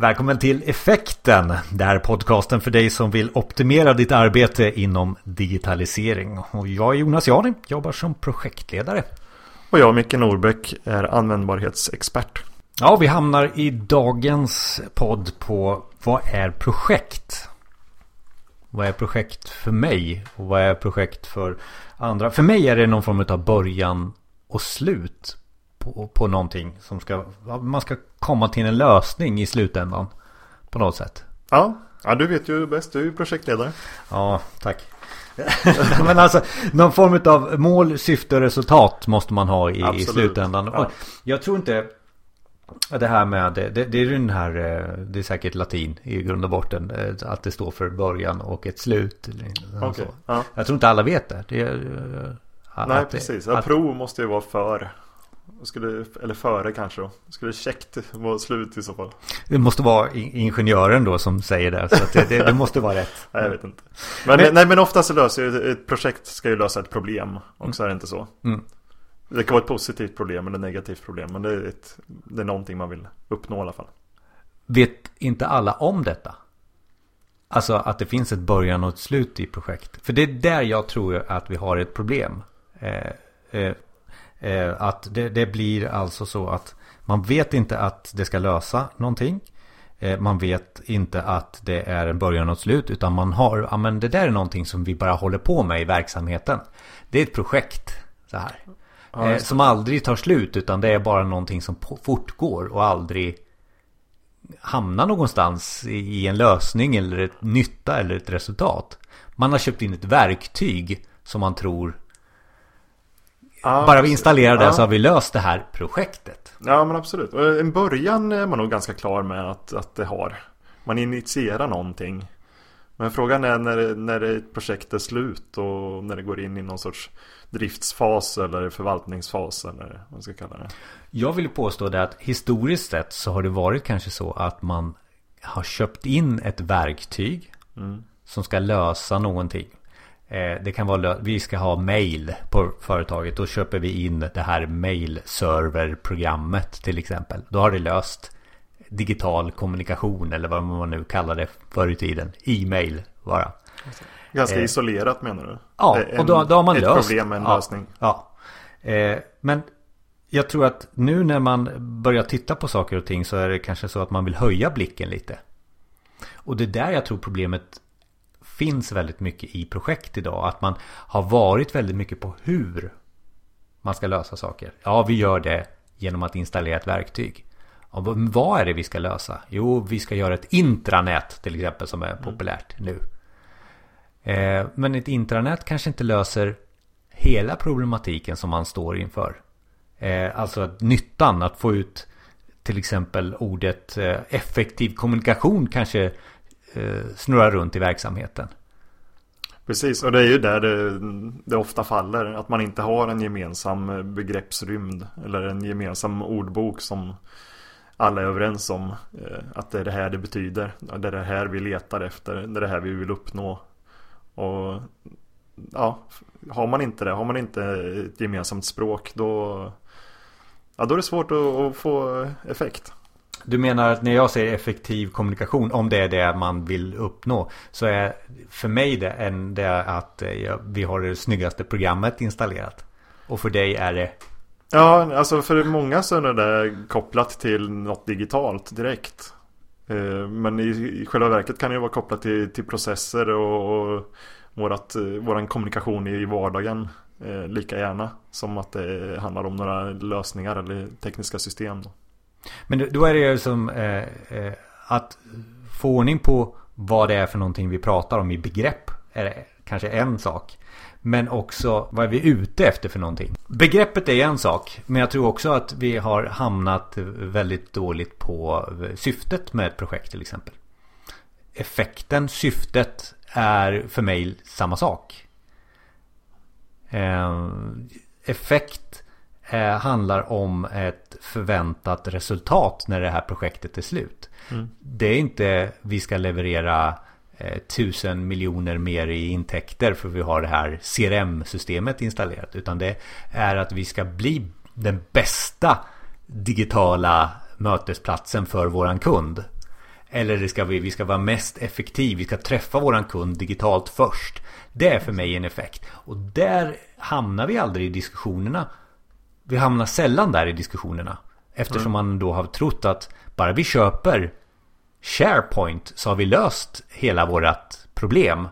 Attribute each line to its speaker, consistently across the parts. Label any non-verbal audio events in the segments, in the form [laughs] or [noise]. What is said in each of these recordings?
Speaker 1: Välkommen till Effekten. Det här är podcasten för dig som vill optimera ditt arbete inom digitalisering. Och jag är Jonas Jani, jobbar som projektledare.
Speaker 2: Och jag, Micke Norbeck, är användbarhetsexpert.
Speaker 1: Ja, vi hamnar i dagens podd på vad är projekt? Vad är projekt för mig? Och vad är projekt för andra? För mig är det någon form av början och slut på, på någonting som ska... Man ska komma till en lösning i slutändan. På något sätt.
Speaker 2: Ja, ja du vet ju bäst. Du är ju projektledare.
Speaker 1: Ja, tack. [laughs] Men alltså någon form av mål, syfte och resultat måste man ha i, i slutändan. Ja. Jag tror inte det här med, det, det, är den här, eh, det är säkert latin i grund och botten. Eh, att det står för början och ett slut. Okay. Ja. Jag tror inte alla vet det. det är,
Speaker 2: eh, Nej, precis. Att, prov måste ju vara för. Skulle, eller före kanske då. Skulle käckt vara slut i så fall.
Speaker 1: Det måste vara ingenjören då som säger det. Så det, det, det, måste vara rätt. [laughs]
Speaker 2: nej, jag vet inte. Men, men, nej, men oftast så löser ju ett projekt ska ju lösa ett problem. Och så är det inte så. Mm. Det kan vara ett positivt problem eller ett negativt problem. Men det är, ett, det är någonting man vill uppnå i alla fall.
Speaker 1: Vet inte alla om detta? Alltså att det finns ett början och ett slut i projekt. För det är där jag tror att vi har ett problem. Eh, eh, eh, att det, det, blir alltså så att man vet inte att det ska lösa någonting. Eh, man vet inte att det är en början och ett slut. Utan man har, ja men det där är någonting som vi bara håller på med i verksamheten. Det är ett projekt. Så här. Ja, som aldrig tar slut utan det är bara någonting som fortgår och aldrig hamnar någonstans i en lösning eller ett nytta eller ett resultat. Man har köpt in ett verktyg som man tror ja, Bara vi installerar det ja. så har vi löst det här projektet.
Speaker 2: Ja men absolut. En början är man nog ganska klar med att, att det har. Man initierar någonting. Men frågan är när, när ett projekt är slut och när det går in i någon sorts driftsfas eller förvaltningsfas eller vad man ska kalla det.
Speaker 1: Jag vill påstå det att historiskt sett så har det varit kanske så att man har köpt in ett verktyg mm. som ska lösa någonting. Eh, det kan vara vi ska ha mail på företaget. Då köper vi in det här mail-server-programmet till exempel. Då har det löst digital kommunikation eller vad man nu kallar det förr i tiden. E-mail bara.
Speaker 2: Ganska eh, isolerat menar du?
Speaker 1: Ja, en, och då, då har man
Speaker 2: ett
Speaker 1: löst.
Speaker 2: Ett problem med en
Speaker 1: ja,
Speaker 2: lösning.
Speaker 1: Ja. Eh, men jag tror att nu när man börjar titta på saker och ting så är det kanske så att man vill höja blicken lite. Och det är där jag tror problemet finns väldigt mycket i projekt idag. Att man har varit väldigt mycket på hur man ska lösa saker. Ja, vi gör det genom att installera ett verktyg. Ja, vad är det vi ska lösa? Jo, vi ska göra ett intranät till exempel som är populärt nu. Eh, men ett intranät kanske inte löser hela problematiken som man står inför. Eh, alltså nyttan att få ut till exempel ordet eh, effektiv kommunikation kanske Eh, snurrar runt i verksamheten.
Speaker 2: Precis, och det är ju där det, det, ofta faller. Att man inte har en gemensam begreppsrymd. Eller en gemensam ordbok som alla är överens om. Eh, att det är det här det betyder. Det är det här vi letar efter. Det är det här vi vill uppnå. Och ja, har man inte det, har man inte ett gemensamt språk då, ja, då är det svårt att, att få effekt.
Speaker 1: Du menar att när jag säger effektiv kommunikation, om det är det man vill uppnå, så är för mig det, en, det att eh, vi har det snyggaste programmet installerat. Och för dig är det?
Speaker 2: Ja, alltså för många så är det kopplat till något digitalt direkt. Eh, men i, själva verket kan det vara kopplat till, till processer och, och vårat, eh, våran kommunikation i vardagen lika gärna som att det handlar om några lösningar eller tekniska system. Då.
Speaker 1: Men då är det ju som eh, eh, att få ordning på vad det är för någonting vi pratar om i begrepp är kanske en sak. Men också vad är vi ute efter för någonting? Begreppet är en sak. Men jag tror också att vi har hamnat väldigt dåligt på syftet med ett projekt till exempel. Effekten, syftet är för mig samma sak. Eh, effekt eh, handlar om ett förväntat resultat när det här projektet är slut. Mm. Det är inte vi ska leverera Eh, tusen miljoner mer i intäkter för vi har det här CRM-systemet installerat. Utan det är att vi ska bli den bästa digitala mötesplatsen för våran kund. Eller det ska vi, vi ska vara mest effektiv. Vi ska träffa våran kund digitalt först. Det är för mig en effekt. Och där hamnar vi aldrig i diskussionerna. Vi hamnar sällan där i diskussionerna. Eftersom man då har trott att bara vi köper SharePoint så har vi löst hela vårat problem.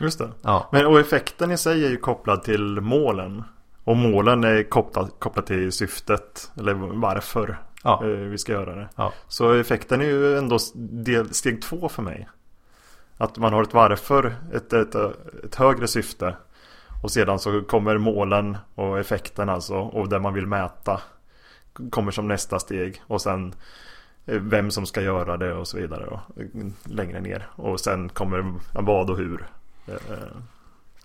Speaker 2: Just det.
Speaker 1: Ja.
Speaker 2: Men, och effekten i sig är ju kopplad till målen. Och målen är kopplat, kopplat till syftet. Eller varför
Speaker 1: Ja.
Speaker 2: eh, vi ska göra det.
Speaker 1: Ja.
Speaker 2: Så effekten är ju ändå del, steg två för mig. Att man har ett varför, ett, ett, ett högre syfte. Och sedan så kommer målen och effekten alltså. Och det man vill mäta. Kommer som nästa steg. Och sen eh, vem som ska göra det och så vidare. Då, längre ner. Och sen kommer vad och hur. Eh,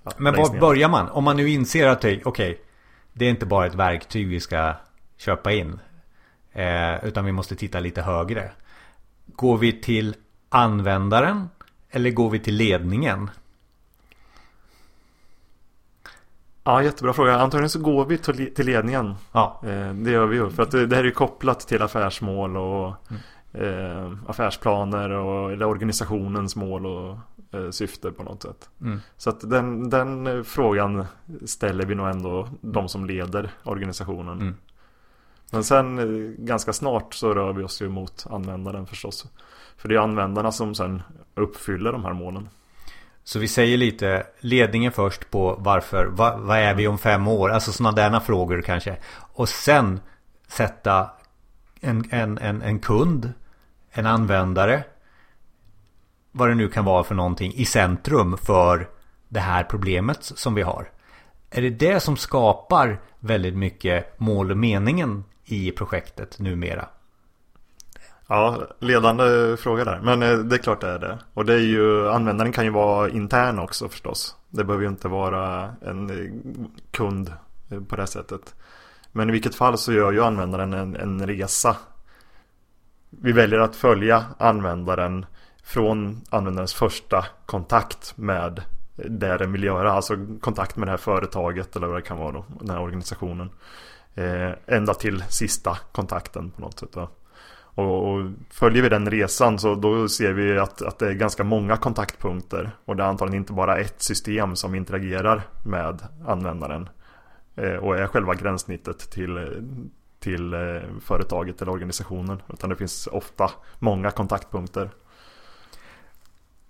Speaker 2: ja,
Speaker 1: Men var börjar man? Om man nu inser att okej, det är inte bara ett verktyg vi ska köpa in. Eh, utan vi måste titta lite högre. Går vi till användaren? Eller går vi till ledningen?
Speaker 2: Ja, jättebra fråga. Antagligen så går vi till ledningen.
Speaker 1: Ja,
Speaker 2: Eh, Det gör vi ju. För att det här är ju kopplat till affärsmål och eh, affärsplaner och eller organisationens mål och eh, syfte på något sätt.
Speaker 1: mm.
Speaker 2: Så att den, den frågan ställer vi nog ändå de som leder organisationen.
Speaker 1: Mm.
Speaker 2: Men sen ganska snart så rör vi oss ju mot användaren förstås. För det är användarna som sen uppfyller de här målen.
Speaker 1: Så vi säger lite ledningen först på varför, vad, vad är vi om fem år? Alltså sådana där frågor kanske. Och sen sätta en, en, en, en kund, en användare, vad det nu kan vara för någonting, i centrum för det här problemet som vi har. Är det det som skapar väldigt mycket mål och meningen i projektet numera?
Speaker 2: Ja, ledande fråga där. Men eh, det är klart det är det. Och det är ju, användaren kan ju vara intern också förstås. Det behöver ju inte vara en eh, kund eh, på det sättet. Men i vilket fall så gör ju användaren en, en resa. Vi väljer att följa användaren från användarens första kontakt med det den vill göra. Alltså kontakt med det här företaget eller vad det kan vara då. Den här organisationen. Eh, ända till sista kontakten på något sätt. Då. Och, och följer vi den resan så då ser vi att, att det är ganska många kontaktpunkter. Och det är antagligen inte bara ett system som interagerar med användaren. Eh, och är själva gränssnittet till, till eh, företaget eller organisationen. Utan det finns ofta många kontaktpunkter.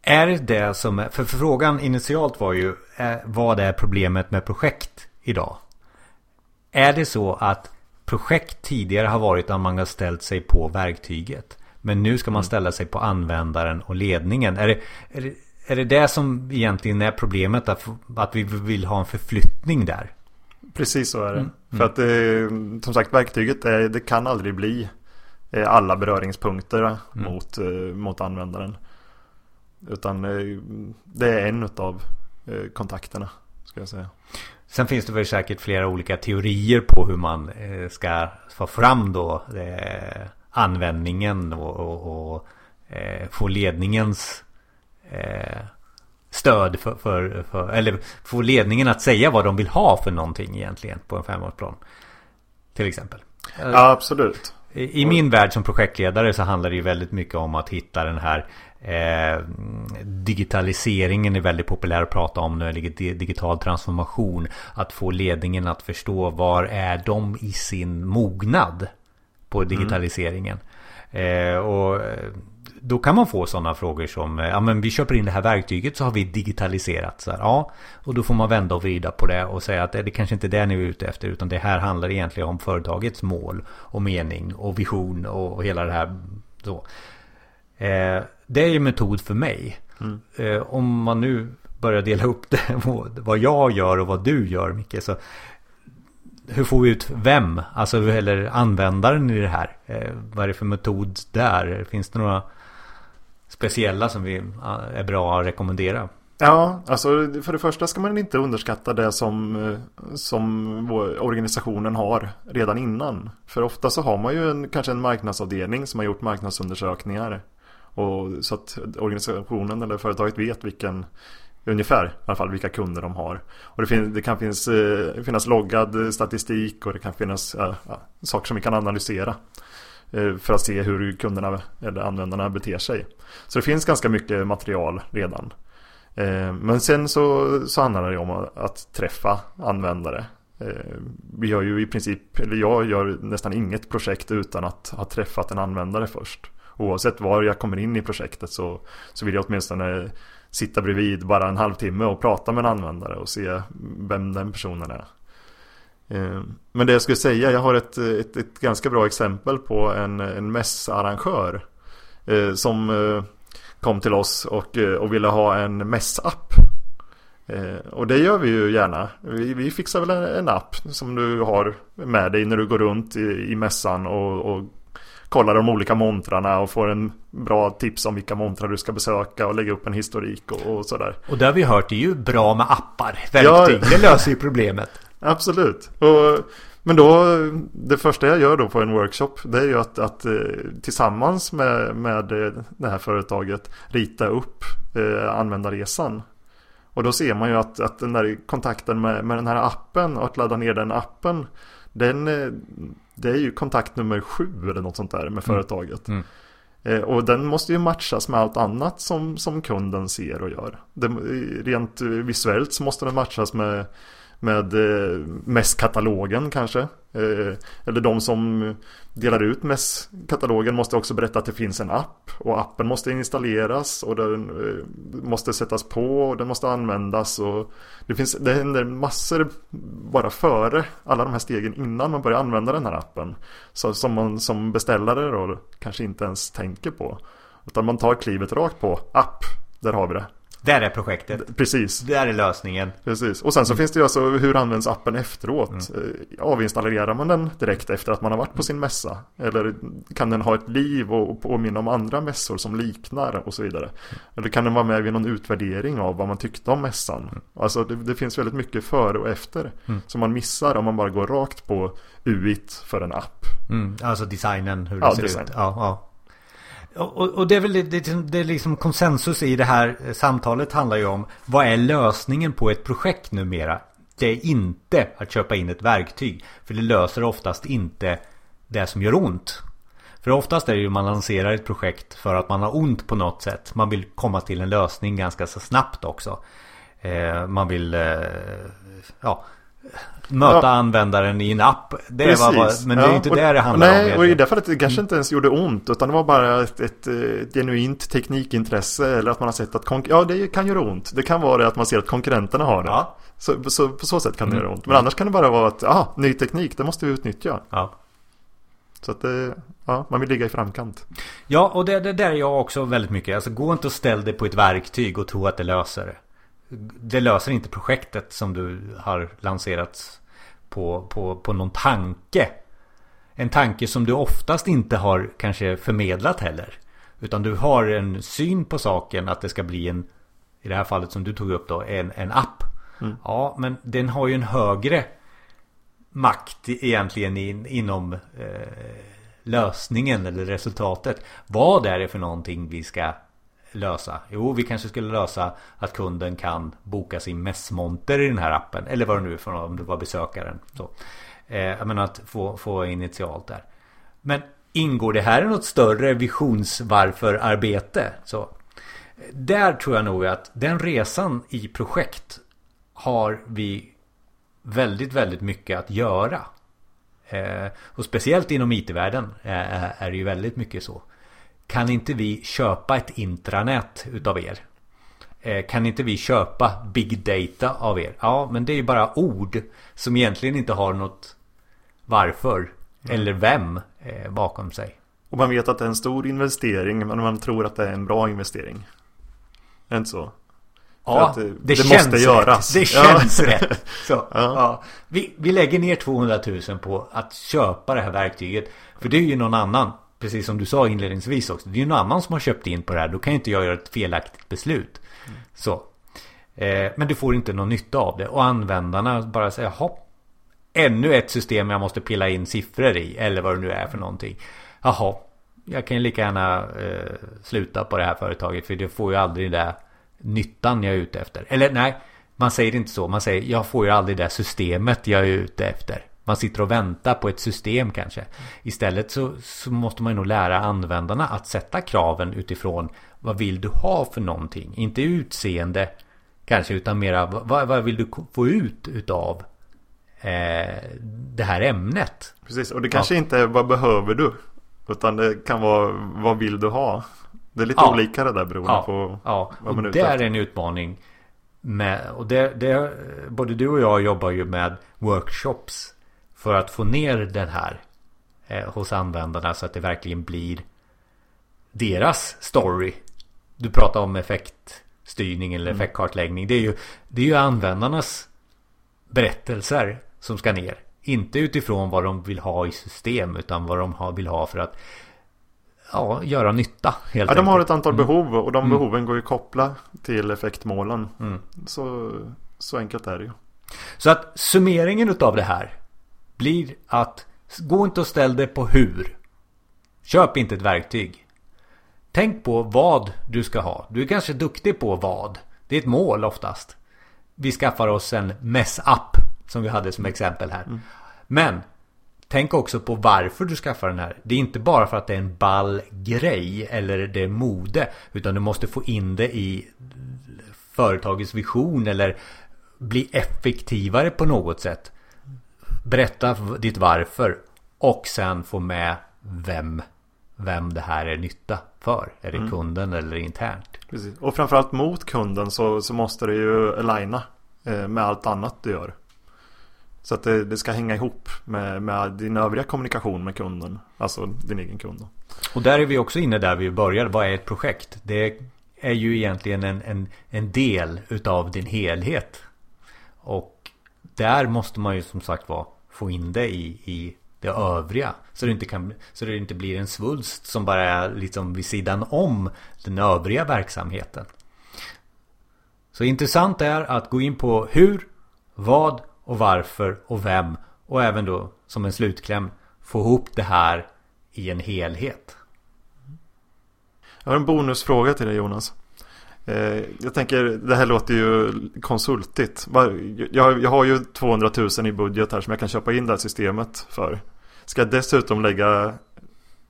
Speaker 1: Är det det som för frågan initialt var ju eh, vad är problemet med projekt idag? Är det så att projekt tidigare har varit att man har ställt sig på verktyget men nu ska man ställa sig på användaren och ledningen? Är det, är det, är det, det som egentligen är problemet? Att, att vi vill ha en förflyttning där?
Speaker 2: Precis så är det. För att eh, som sagt verktyget är, det kan aldrig bli eh, alla beröringspunkter mot, eh, mot användaren. Utan eh, det är en av eh, kontakterna. Ska jag säga.
Speaker 1: Sen finns det väl säkert flera olika teorier på hur man eh, ska få fram då eh, användningen och, och, och eh, få ledningens stöd för, för, för, eller få ledningen att säga vad de vill ha för någonting egentligen på en femårsplan. Till exempel.
Speaker 2: Ja, absolut.
Speaker 1: I i min värld som projektledare så handlar det ju väldigt mycket om att hitta den här eh, Digitaliseringen är väldigt populär att prata om nu, eller di- digital transformation. Att få ledningen att förstå var är de i sin mognad på digitaliseringen. Eh, och då kan man få sådana frågor som eh, Ja men vi köper in det här verktyget så har vi digitaliserat så här, Ja och då får man vända och vrida på det och säga att det, det kanske inte är det ni är ute efter Utan det här handlar egentligen om företagets mål och mening och vision och, och hela det här så. Eh, det är ju metod för mig eh, Om man nu börjar dela upp det [laughs] vad- jag gör och vad du gör Micke så hur får vi ut vem? Alltså eller användaren i det här? Eh, vad är det för metod där? Finns det några speciella som vi ja, är bra att rekommendera?
Speaker 2: Ja, alltså för det första ska man inte underskatta det som, eh, som organisationen har redan innan. För ofta så har man ju en, kanske en marknadsavdelning som har gjort marknadsundersökningar. Och så att organisationen eller företaget vet vilken Ungefär i alla fall vilka kunder de har. Och det, fin- det kan finnas, eh, finnas loggad statistik och det kan finnas eh, ja, saker som vi kan analysera. eh, för att se hur kunderna eller användarna beter sig. Så det finns ganska mycket material redan. Eh, men sen så, så handlar det om att träffa användare. Eh, vi gör ju i princip, eller jag gör nästan inget projekt utan att ha träffat en användare först. Oavsett var jag kommer in i projektet så, så vill jag åtminstone sitta bredvid bara en halvtimme och prata med en användare och se vem den personen är. Eh, men det jag skulle säga, jag har ett, ett, ett ganska bra exempel på en, en mässarrangör eh, som eh, kom till oss och, och ville ha en mässapp. Och det gör vi ju gärna. Vi, vi fixar väl en, en, app som du har med dig när du går runt i, i mässan och, och kollar de olika montrarna och får en bra tips om vilka montrar du ska besöka och lägga upp en historik och, och sådär.
Speaker 1: Och det har vi hört, det är ju bra med appar, verktyg. Ja. Det löser ju problemet. [laughs]
Speaker 2: Absolut. Och, men då, det första jag gör då på en workshop det är ju att, att eh, tillsammans med, med eh, det här företaget rita upp eh, användarresan. Och då ser man ju att, att den där kontakten med, med den här appen och att ladda ner den appen den, eh, det är ju kontakt nummer sju eller något sånt där med mm. företaget. Mm. Mm. Och den måste ju matchas med allt annat som, som kunden ser och gör. Det, rent visuellt så måste den matchas med med eh, MES-katalogen kanske. Eh, eller de som delar ut MES-katalogen måste också berätta att det finns en app. Och appen måste installeras och den eh, måste sättas på och den måste användas. Och det, finns, det händer massor bara före alla de här stegen innan man börjar använda den här appen. Så, som man som beställare då kanske inte ens tänker på. Utan man tar klivet rakt på app, där har vi det.
Speaker 1: Där är projektet.
Speaker 2: Precis.
Speaker 1: Där är lösningen.
Speaker 2: Precis. Och sen så mm. finns det ju alltså hur används appen efteråt? Mm. Eh, avinstallerar man den direkt efter att man har varit på sin mässa? Eller kan den ha ett liv och påminna om andra mässor som liknar och så vidare? Eller kan den vara med vid någon utvärdering av vad man tyckte om mässan? Mm. Alltså det, det, finns väldigt mycket före och efter mm. som man missar om man bara går rakt på UIT för en app.
Speaker 1: Mm. Alltså designen, hur det ja, ser design. ut. Ja, ja. Och, och, det är väl det, det, är liksom konsensus i det här eh, samtalet handlar ju om vad är lösningen på ett projekt numera? Det är inte att köpa in ett verktyg. För det löser oftast inte det som gör ont. För oftast är det ju man lanserar ett projekt för att man har ont på något sätt. Man vill komma till en lösning ganska så snabbt också. Eh, man vill eh, ja, möta ja. användaren i en app. Det Precis. var, men det är ju inte det det handlar
Speaker 2: nej, om.
Speaker 1: Nej,
Speaker 2: och i det fallet det kanske inte ens gjorde ont. Utan det var bara ett, ett, ett genuint teknikintresse. Eller att man har sett att ja, det kan göra ont. Det kan vara det att man ser att konkurrenterna har det. Ja. Så, så, på så sätt kan det mm. göra ont. Men annars kan det bara vara att, ah, ny teknik, det måste vi utnyttja. Ja. Så att det, ja, man vill ligga i framkant.
Speaker 1: Ja, och det, det där är jag också väldigt mycket. Alltså gå inte och ställ dig på ett verktyg och tro att det löser det det löser inte projektet som du har lanserat på, på, på någon tanke. En tanke som du oftast inte har kanske förmedlat heller. Utan du har en syn på saken att det ska bli en, i det här fallet som du tog upp då, en, en app. Mm. Ja, men den har ju en högre makt egentligen in, inom eh, lösningen eller resultatet. Vad är det för någonting vi ska lösa? Jo, vi kanske skulle lösa att kunden kan boka sin mässmonter i den här appen. Eller vad det nu är för om det var besökaren. Så. Eh, jag menar att få, få initialt där. Men ingår det här i något större visionsvarför-arbete? Så där tror jag nog att den resan i projekt har vi väldigt, väldigt mycket att göra. Eh, och speciellt inom IT-världen eh, är det ju väldigt mycket så. Kan inte vi köpa ett intranät utav er? Eh, kan inte vi köpa big data av er? Ja, men det är ju bara ord som egentligen inte har något varför eller vem eh, bakom sig.
Speaker 2: Och man vet att det är en stor investering men man tror att det är en bra investering. Är det inte så?
Speaker 1: Ja, det, det, det känns måste göras. Rätt. Det känns ja. rätt. Så, ja. ja. Vi, vi lägger ner 200 000 på att köpa det här verktyget. För det är ju någon annan precis som du sa inledningsvis också. Det är ju någon annan som har köpt in på det här. Då kan inte jag göra ett felaktigt beslut. Mm. Så. Eh, men du får inte någon nytta av det. Och användarna bara säger jaha. Ännu ett system jag måste pilla in siffror i. Eller vad det nu är för någonting. Jaha. Jag kan ju lika gärna eh, sluta på det här företaget. För det får ju aldrig det nyttan jag är ute efter. Eller nej. Man säger inte så. Man säger jag får ju aldrig det systemet jag är ute efter. Man sitter och väntar på ett system kanske. Istället så, så måste man nog lära användarna att sätta kraven utifrån vad vill du ha för någonting? Inte utseende kanske utan mera vad, vad vill du få ut utav eh, det här ämnet?
Speaker 2: Precis, och det kanske ja. inte är vad behöver du? Utan det kan vara vad vill du ha? Det är lite ja. olika det där beroende
Speaker 1: ja.
Speaker 2: på
Speaker 1: ja. vad man är ute Det är en utmaning. Med, och det, det, både du och jag jobbar ju med workshops. För att få ner den här eh, hos användarna så att det verkligen blir deras story. Du pratar om effektstyrning eller mm. effektkartläggning. Det är, ju, det är ju användarnas berättelser som ska ner. Inte utifrån vad de vill ha i system utan vad de vill ha för att ja, göra nytta.
Speaker 2: Ja, de har ett antal mm. behov och de mm. behoven går ju koppla till effektmålen. Mm. Så, så enkelt är det ju.
Speaker 1: Så att summeringen utav det här blir att gå inte och ställ dig på hur. Köp inte ett verktyg. Tänk på vad du ska ha. Du är kanske duktig på vad. Det är ett mål oftast. Vi skaffar oss en mess-app som vi hade som exempel här. Mm. Men tänk också på varför du skaffar den här. Det är inte bara för att det är en ball grej eller det är mode. Utan du måste få in det i företagets vision eller bli effektivare på något sätt. Berätta ditt varför och sen få med vem, vem det här är nytta för. Är det mm. kunden eller internt?
Speaker 2: Precis. Och framförallt mot kunden så, så måste det ju aligna eh, med allt annat du gör. Så att det, det, ska hänga ihop med, med, din övriga kommunikation med kunden. Alltså din egen kund.
Speaker 1: Och där är vi också inne där vi började. Vad är ett projekt? Det är ju egentligen en, en, en del utav din helhet. Och där måste man ju som sagt vara få in det i, i det övriga. Så det, inte kan, så det inte blir en svulst som bara är liksom vid sidan om den övriga verksamheten. Så intressant är att gå in på hur, vad och varför och vem. Och även då som en slutkläm få ihop det här i en helhet.
Speaker 2: Jag har en bonusfråga till dig Jonas. Eh, jag tänker, det här låter ju konsultigt. Jag, har ju 200 000 i budget här som jag kan köpa in det här systemet för. Ska jag dessutom lägga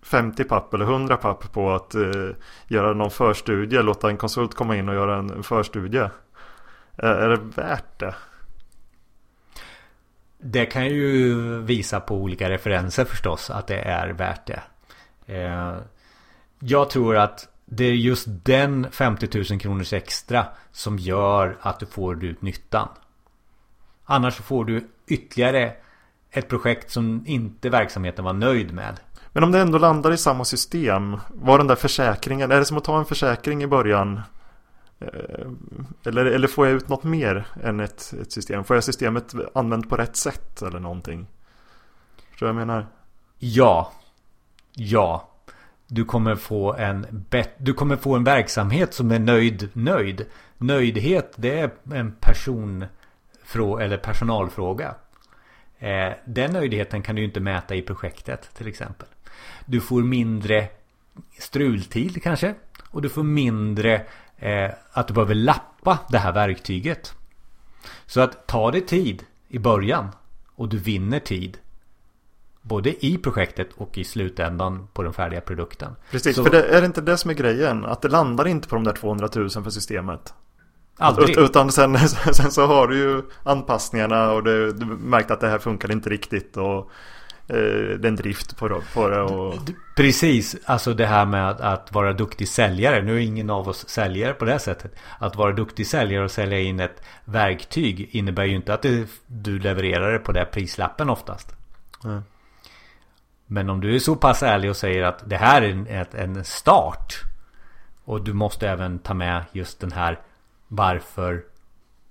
Speaker 2: 50 papp eller 100 papp på att eh, göra någon förstudie, låta en konsult komma in och göra en, förstudie. Eh, är det värt det?
Speaker 1: Det kan ju visa på olika referenser förstås att det är värt det. Jag tror att det är just den 50 000 kronors extra som gör att du får ut nyttan. Annars får du ytterligare ett projekt som inte verksamheten var nöjd med.
Speaker 2: Men om det ändå landar i samma system, var den där försäkringen, är det som att ta en försäkring i början? Eh, eller, eller får jag ut något mer än ett, ett system? Får jag systemet använt på rätt sätt eller någonting? Förstår du vad jag menar?
Speaker 1: Ja. Ja. Du kommer få en Du kommer få en verksamhet som är nöjd nöjd. Nöjdhet det är en person eller personalfråga. Eh, den nöjdheten kan du inte mäta i projektet till exempel. Du får mindre strultid kanske. Och du får mindre eh, att du behöver lappa det här verktyget. Så att ta dig tid i början och du vinner tid. Både i projektet och i slutändan på den färdiga produkten.
Speaker 2: Precis, så... för det är inte det som är grejen. Att det landar inte på de där 200 000 för systemet.
Speaker 1: Aldrig.
Speaker 2: Utan sen, [laughs] sen så har du ju anpassningarna och det, du märkt att det här funkar inte riktigt. Och eh, den drift på, på det. Och...
Speaker 1: Precis, alltså det här med att, att, vara duktig säljare. Nu är ingen av oss säljare på det sättet. Att vara duktig säljare och sälja in ett verktyg innebär ju inte att det, du levererar det på den prislappen oftast. Mm. Men om du är så pass ärlig och säger att det här är en, en start. Och du måste även ta med just den här varför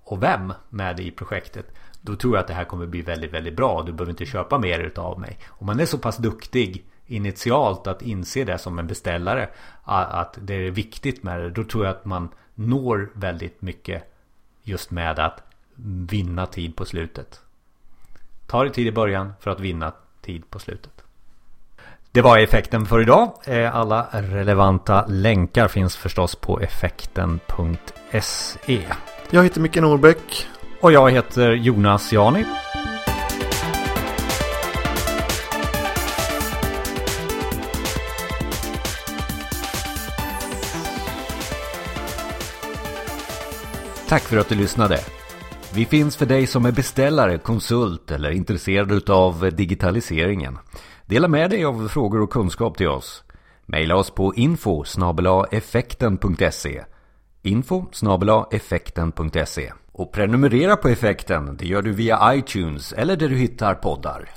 Speaker 1: och vem med i projektet. Då tror jag att det här kommer bli väldigt, väldigt bra. Du behöver inte köpa mer utav mig. Om man är så pass duktig initialt att inse det som en beställare. Att det är viktigt med det. Då tror jag att man når väldigt mycket just med att vinna tid på slutet. Ta det tid i början för att vinna tid på slutet. Det var effekten för idag. Eh, alla relevanta länkar finns förstås på effekten.se.
Speaker 2: Jag heter Micke Norbeck.
Speaker 1: Och jag heter Jonas Jani. Tack för att du lyssnade. Vi finns för dig som är beställare, konsult eller intresserad av digitaliseringen. Dela med dig av frågor och kunskap till oss. Maila oss på info effekten.se info effekten.se och prenumerera på effekten, det gör du via iTunes eller där du hittar poddar.